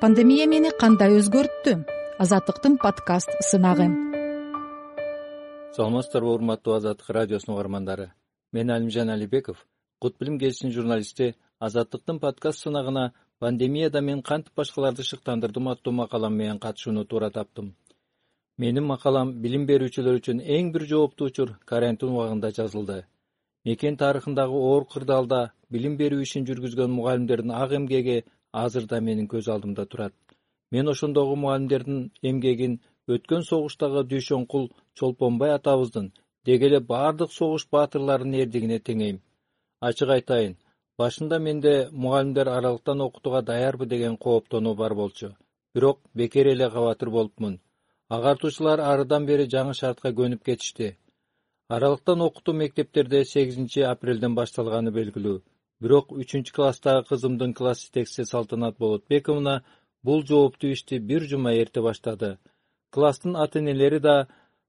пандемия мени кандай өзгөрттү? Азаттыктын подкаст сынагы. Саламатсыздарбы урматтуу азаттык радиосунун угармандары. Мен алимжан алибеков кут билим гезитинин журналисти азаттыктын подкаст сынагына пандемияда мен кантип башкаларды шыктандырдым аттуу макалам менен катышууну туура таптым. Менин макалам билим берүүчүлөр үчүн эң бир жооптуу учур карантин убагында жазылды. Мекен тарыхындагы оор кырдаалда билим берүү ишин жүргүзгөн мугалимдердин ак эмгеги азыр да менин көз алдымда турат. Мен ошондогу мугалимдердин эмгегин өткөн согуштагы дүйшөнкул чолпонбай атабыздын деги эле баардык согуш баатырларынын эрдигине теңейм. Ачык айтайын башында менде мугалимдер аралыктан окутууга даярбы деген кооптонуу бар болчу. Бирок бекер эле кабатыр болупмун. Агартуучулар арыдан бери жаңы шартка көнүп кетишти. Аралыктан окутуу мектептерде сегизинчи апрелден башталганы белгилүү бирок үчүнчү класстагы кызымдын класс жетекчиси салтанат болотбековна бул жооптуу ишти бир жума эрте баштады. Класстын ата энелери да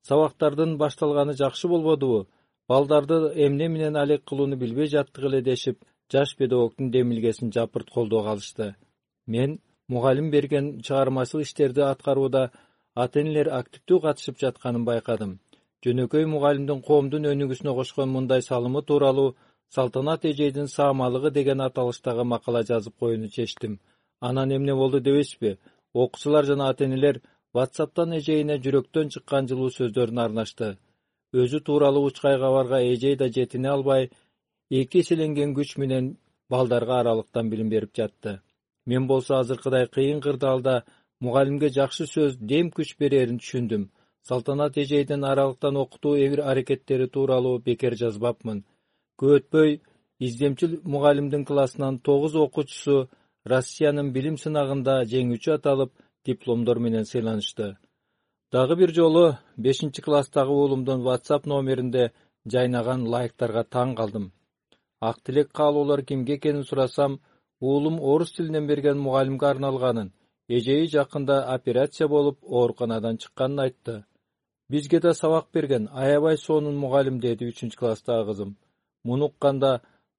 сабактардын башталганы жакшы болбодубу балдарды эмне менен алек кылууну билбей жаттык эле дешип жаш педагогдун демилгесин жапырт колдоого алышты. Мен мугалим берген чыгармачыл иштерди аткарууда ата энелер активдүү катышып жатканын байкадым. Жөнөкөй мугалимдин коомдун өнүгүүсүнө кошкон мындай салымы тууралуу салтанат эжейдин саамалыгы деген аталыштагы макала жазып коюуну чечтим. Анан эмне болду дебейсизби окуучулар жана ата энелер ватсаптан эжейине жүрөктөн чыккан жылуу сөздөрүн арнашты. Өзү тууралуу учкай кабарга эжей да жетине албай эки эселенген күч менен балдарга аралыктан билим берип жатты. Мен болсо азыркыдай кыйын кырдаалда мугалимге жакшы сөз дем күч берэрин түшүндүм. Салтанат эжейдин аралыктан окутуу аракеттери тууралуу бекер жазбапмын көп өтпөй издемчил мугалимдин классынан тогуз окуучусу россиянын билим сынагында жеңүүчү аталып дипломдор менен сыйланышты. Дагы бир жолу бешинчи класстагы уулумдун whatsapp номеринде жайнаган лайктарга таң калдым. Ак тилек каалоолор кимге экенин сурасам уулум орус тилинен берген мугалимге арналганын эжеи жакында операция болуп ооруканадан чыкканын айтты. Бизге да сабак берген аябай сонун мугалим деди үчүнчү класстагы кызым муну укканда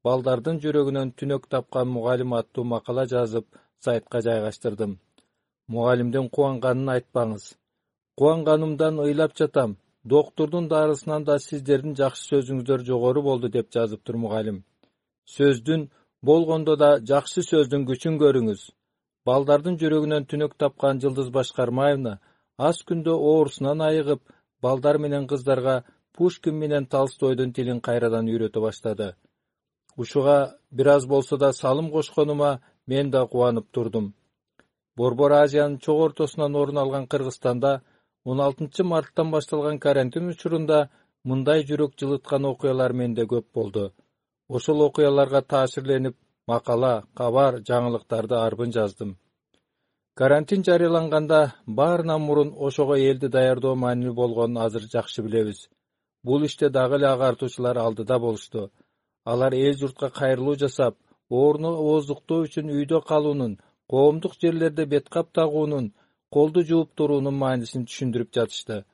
балдардын жүрөгүнөн түнөк тапкан мугалим аттуу макала жазып сайтка жайгаштырдым. Мугалимдин кубанганын айтпаңыз. Кубанганымдан ыйлап жатам. Доктурдун дарысынан да сиздердин жакшы сөзүңүздөр жогору болду деп жазыптыр мугалим. Сөздүн болгондо да жакшы сөздүн күчүн көрүңүз. Балдардын жүрөгүнөн түнөк тапкан жылдыз башкармаевна аз күндө оорусунан айыгып балдар менен кыздарга пушкин менен толстойдун тилин кайрадан үйрөтө баштады. Ушуга бир аз болсо да салым кошконума мен да кубанып турдум. Борбор азиянын чок ортосунан орун алган кыргызстанда он алтынчы марттан башталган карантин учурунда мындай жүрөк жылыткан окуялар менде көп болду. Ошол окуяларга таасирленип макала кабар жаңылыктарды арбын жаздым. Карантин жарыяланганда баарынан мурун ошого элди даярдоо маанилүү болгонун азыр жакшы билебиз бул иште дагы эле агартуучулар алдыда болушту. Алар эл журтка кайрылуу жасап ооруну ооздуктоо үчүн үйдө калуунун коомдук жерлерде бет кап тагуунун колду жууп туруунун маанисин түшүндүрүп жатышты.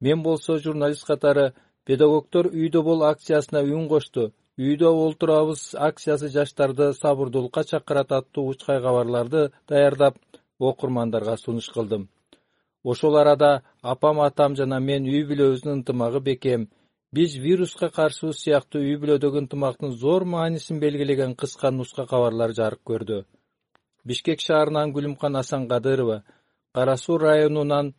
Мен болсо журналист катары педагогдор үйдө бол акциясына үн кошту үйдө олтурабыз акциясы жаштарды сабырдуулукка чакырат аттуу учкай кабарларды даярдап окурмандарга сунуш кылдым ошол арада апам атам жана мен үй бүлөбүздүн ынтымагы бекем биз вируска каршыбыз сыяктуу үй бүлөдөгү ынтымактын зор маанисин белгилеген кыска нуска кабарлар жарык көрдү. Бишкек шаарынан гүлүмкан асанкадырова кара суу районунан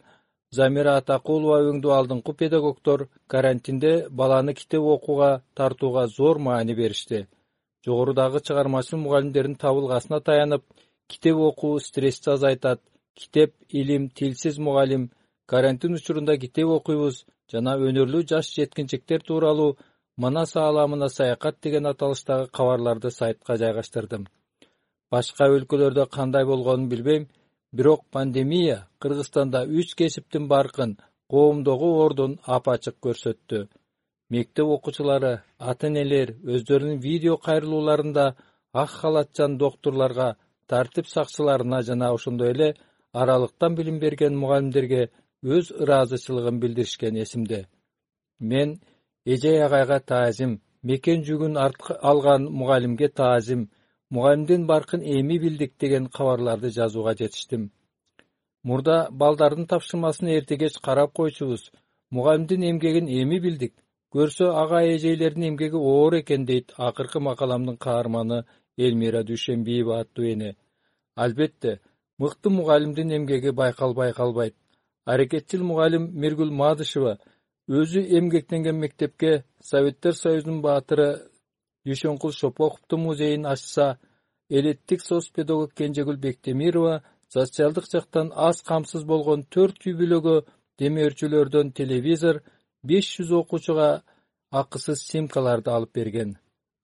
замира атакулова өңдүү алдыңкы педагогдор карантинде баланы китеп окууга тартууга зор маани беришти. Жогорудагы чыгармачыл мугалимдердин табылгасына таянып китеп окуу стрессти азайтат китеп илим тилсиз мугалим карантин учурунда китеп окуйбуз жана өнөрлүү жаш жеткинчектер тууралуу манас ааламына саякат деген аталыштагы кабарларды сайтка жайгаштырдым. Башка өлкөлөрдө кандай болгонун билбейм бирок пандемия кыргызстанда үч кесиптин баркын коомдогу ордун апачык көрсөттү. Мектеп окуучулары ата энелер өздөрүнүн видео кайрылууларында ак халатчан доктурларга тартип сакчыларына жана ошондой эле аралыктан билим берген мугалимдерге өз ыраазычылыгын билдиришкен эсимде. Мен эжей агайга таазим мекен жүгүн алган мугалимге таазим мугалимдин баркын эми билдик деген кабарларды жазууга жетиштим. Мурда балдардын тапшырмасын эрте кеч карап койчубуз мугалимдин эмгегин эми билдик көрсө ага эжейлердин эмгеги оор экен дейт акыркы макаламдын каарманы элмира дүйшенбиева аттуу эне. Албетте мыкты мугалимдин эмгеги байкалбай калбайт аракетчил мугалим миргүл мадышева өзү эмгектенген мектепке советтер союзунун баатыры дүйшөнкул шопоковдун музейин ачса элеттик соц педагог кенжегүл бектемирова социалдык жактан аз камсыз болгон төрт үй бүлөгө демөөрчүлөрдөн телевизор беш жүз окуучуга акысыз симкаларды алып берген.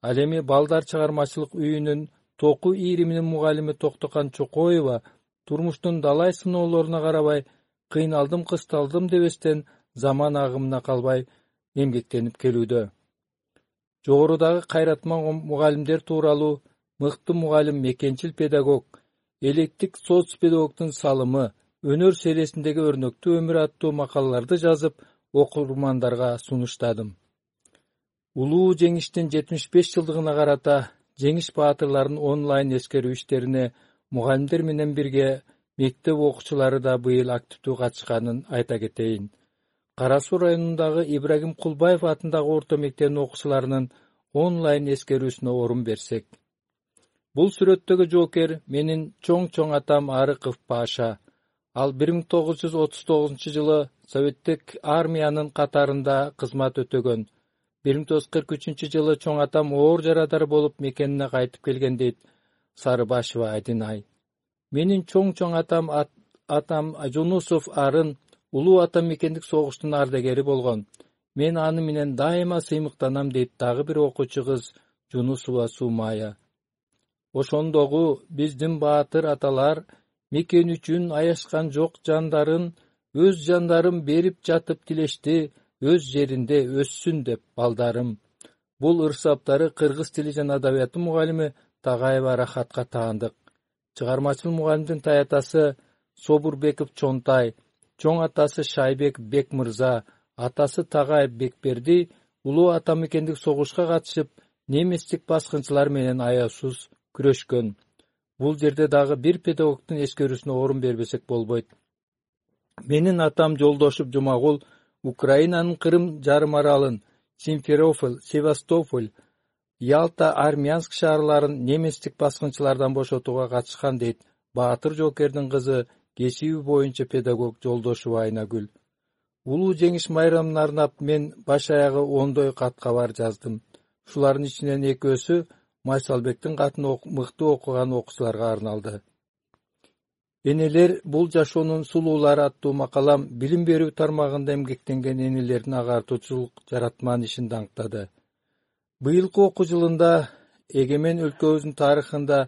Ал эми балдар чыгармачылык үйүнүн току ийриминин мугалими токтокан чокоева турмуштун далай сыноолоруна карабай кыйналдым кысталдым дебестен заман агымына калбай эмгектенип келүүдө. Жогорудагы кайратман мугалимдер тууралуу мыкты мугалим мекенчил педагог элеттик соц педагогдун салымы өнөр селесиндеги өрнөктүү өмүр аттуу макалаларды жазып окурмандарга сунуштадым. Улуу жеңиштин жетимиш беш жылдыгына карата жеңиш баатырларын онлайн эскерүү иштерине мугалимдер менен бирге мектеп окуучулары да быйыл активдүү катышканын айта кетейин. Кара суу районундагы ибрагим кулбаев атындагы орто мектебинин окуучуларынын онлайн эскерүүсүнө орун берсек. Бул сүрөттөгү жоокер менин чоң чоң атам арыков паша. Ал бир миң тогуз жүз отуз тогузунчу жылы советтик армиянын катарында кызмат өтөгөн. бир миң тогуз жүз кырк үчүнчү жылы чоң атам оор жарадар болуп мекенине кайтып келген дейт сарыбашева айдынай менин чоң чоң атам атам жунусов арын улуу ата мекендик согуштун ардагери болгон. Мен аны менен дайыма сыймыктанам дейт дагы бир окуучу кыз жунусова сумая. Ошондогу биздин баатыр аталар мекен үчүн аяшкан жок жандарын өз жандарын берип жатып тилешти өз жеринде өссүн деп балдарым. Бул ырсаптары кыргыз тили жана адабияты мугалими тагаева рахатка таандык. Чыгармачыл мугалимдин таятасы собурбеков чонтай чоң атасы шайбек бек мырза атасы тагаев бекберди улуу ата мекендик согушка катышып немецтик баскынчылар менен аяусуз күрөшкөн. Бул жерде дагы бир педагогдун эскерүүсүнө орун бербесек болбойт. Менин атам жолдошов жумагул украинанын кырым жарым аралын симферополь севастополь ялта армянск шаарларын немецтик баскынчылардан бошотууга катышкан дейт. Баатыр жоокердин кызы кесиби боюнча педагог жолдошева айнагүл. Улуу жеңиш майрамына арнап мен баш аягы ондой кат кабар жаздым. Ушулардын ичинен экөөсү майсалбектин катын мыкты окуган окуучуларга арналды. Энелер бул жашоонун сулуулары аттуу макалам билим берүү тармагында эмгектенген энелердин агартуучулук жаратман ишин даңктады быйылкы окуу жылында эгемен өлкөбүздүн тарыхында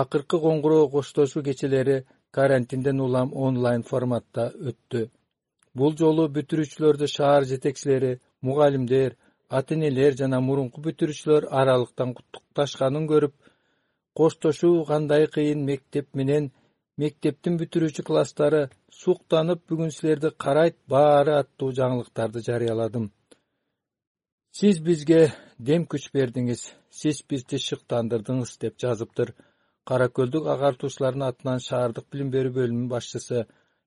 акыркы коңгуроо коштошуу кечелери карантинден улам онлайн форматта өттү. Бул жолу бүтүрүүчүлөрдү шаар жетекчилери мугалимдер ата энелер жана мурунку бүтүрүүчүлөр аралыктан куттукташканын көрүп коштошуу кандай кыйын мектеп менен мектептин бүтүрүүчү класстары суктанып бүгүн силерди карайт баары аттуу жаңылыктарды жарыяладым сиз бизге дем күч бердиңиз сиз бизди шыктандырдыңыз деп жазыптыр кара көлдүк агартуучулардын атынан шаардык билим берүү бөлүмүнүн башчысы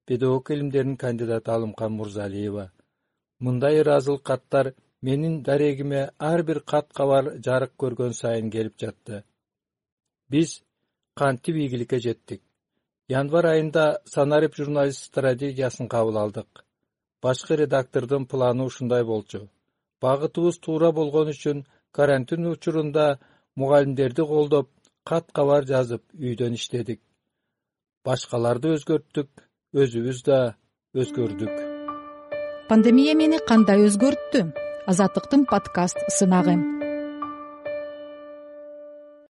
педагог илимдеринин кандидаты алымкан мурзалиева. Мындай ыраазылык каттар менин дарегиме ар бир кат кабар жарык көргөн сайын келип жатты. Биз кантип ийгиликке жеттик? Январь айында санарип журналист стратегиясын кабыл алдык. Башкы редактордун планы ушундай болчу багытыбыз туура болгон үчүн карантин учурунда мугалимдерди колдоп кат кабар жазып үйдөн иштедик. Башкаларды өзгөрттүк өзүбүз да өзгөрдүк. Пандемия мени кандай өзгөрттү? Азаттыктын подкаст сынагы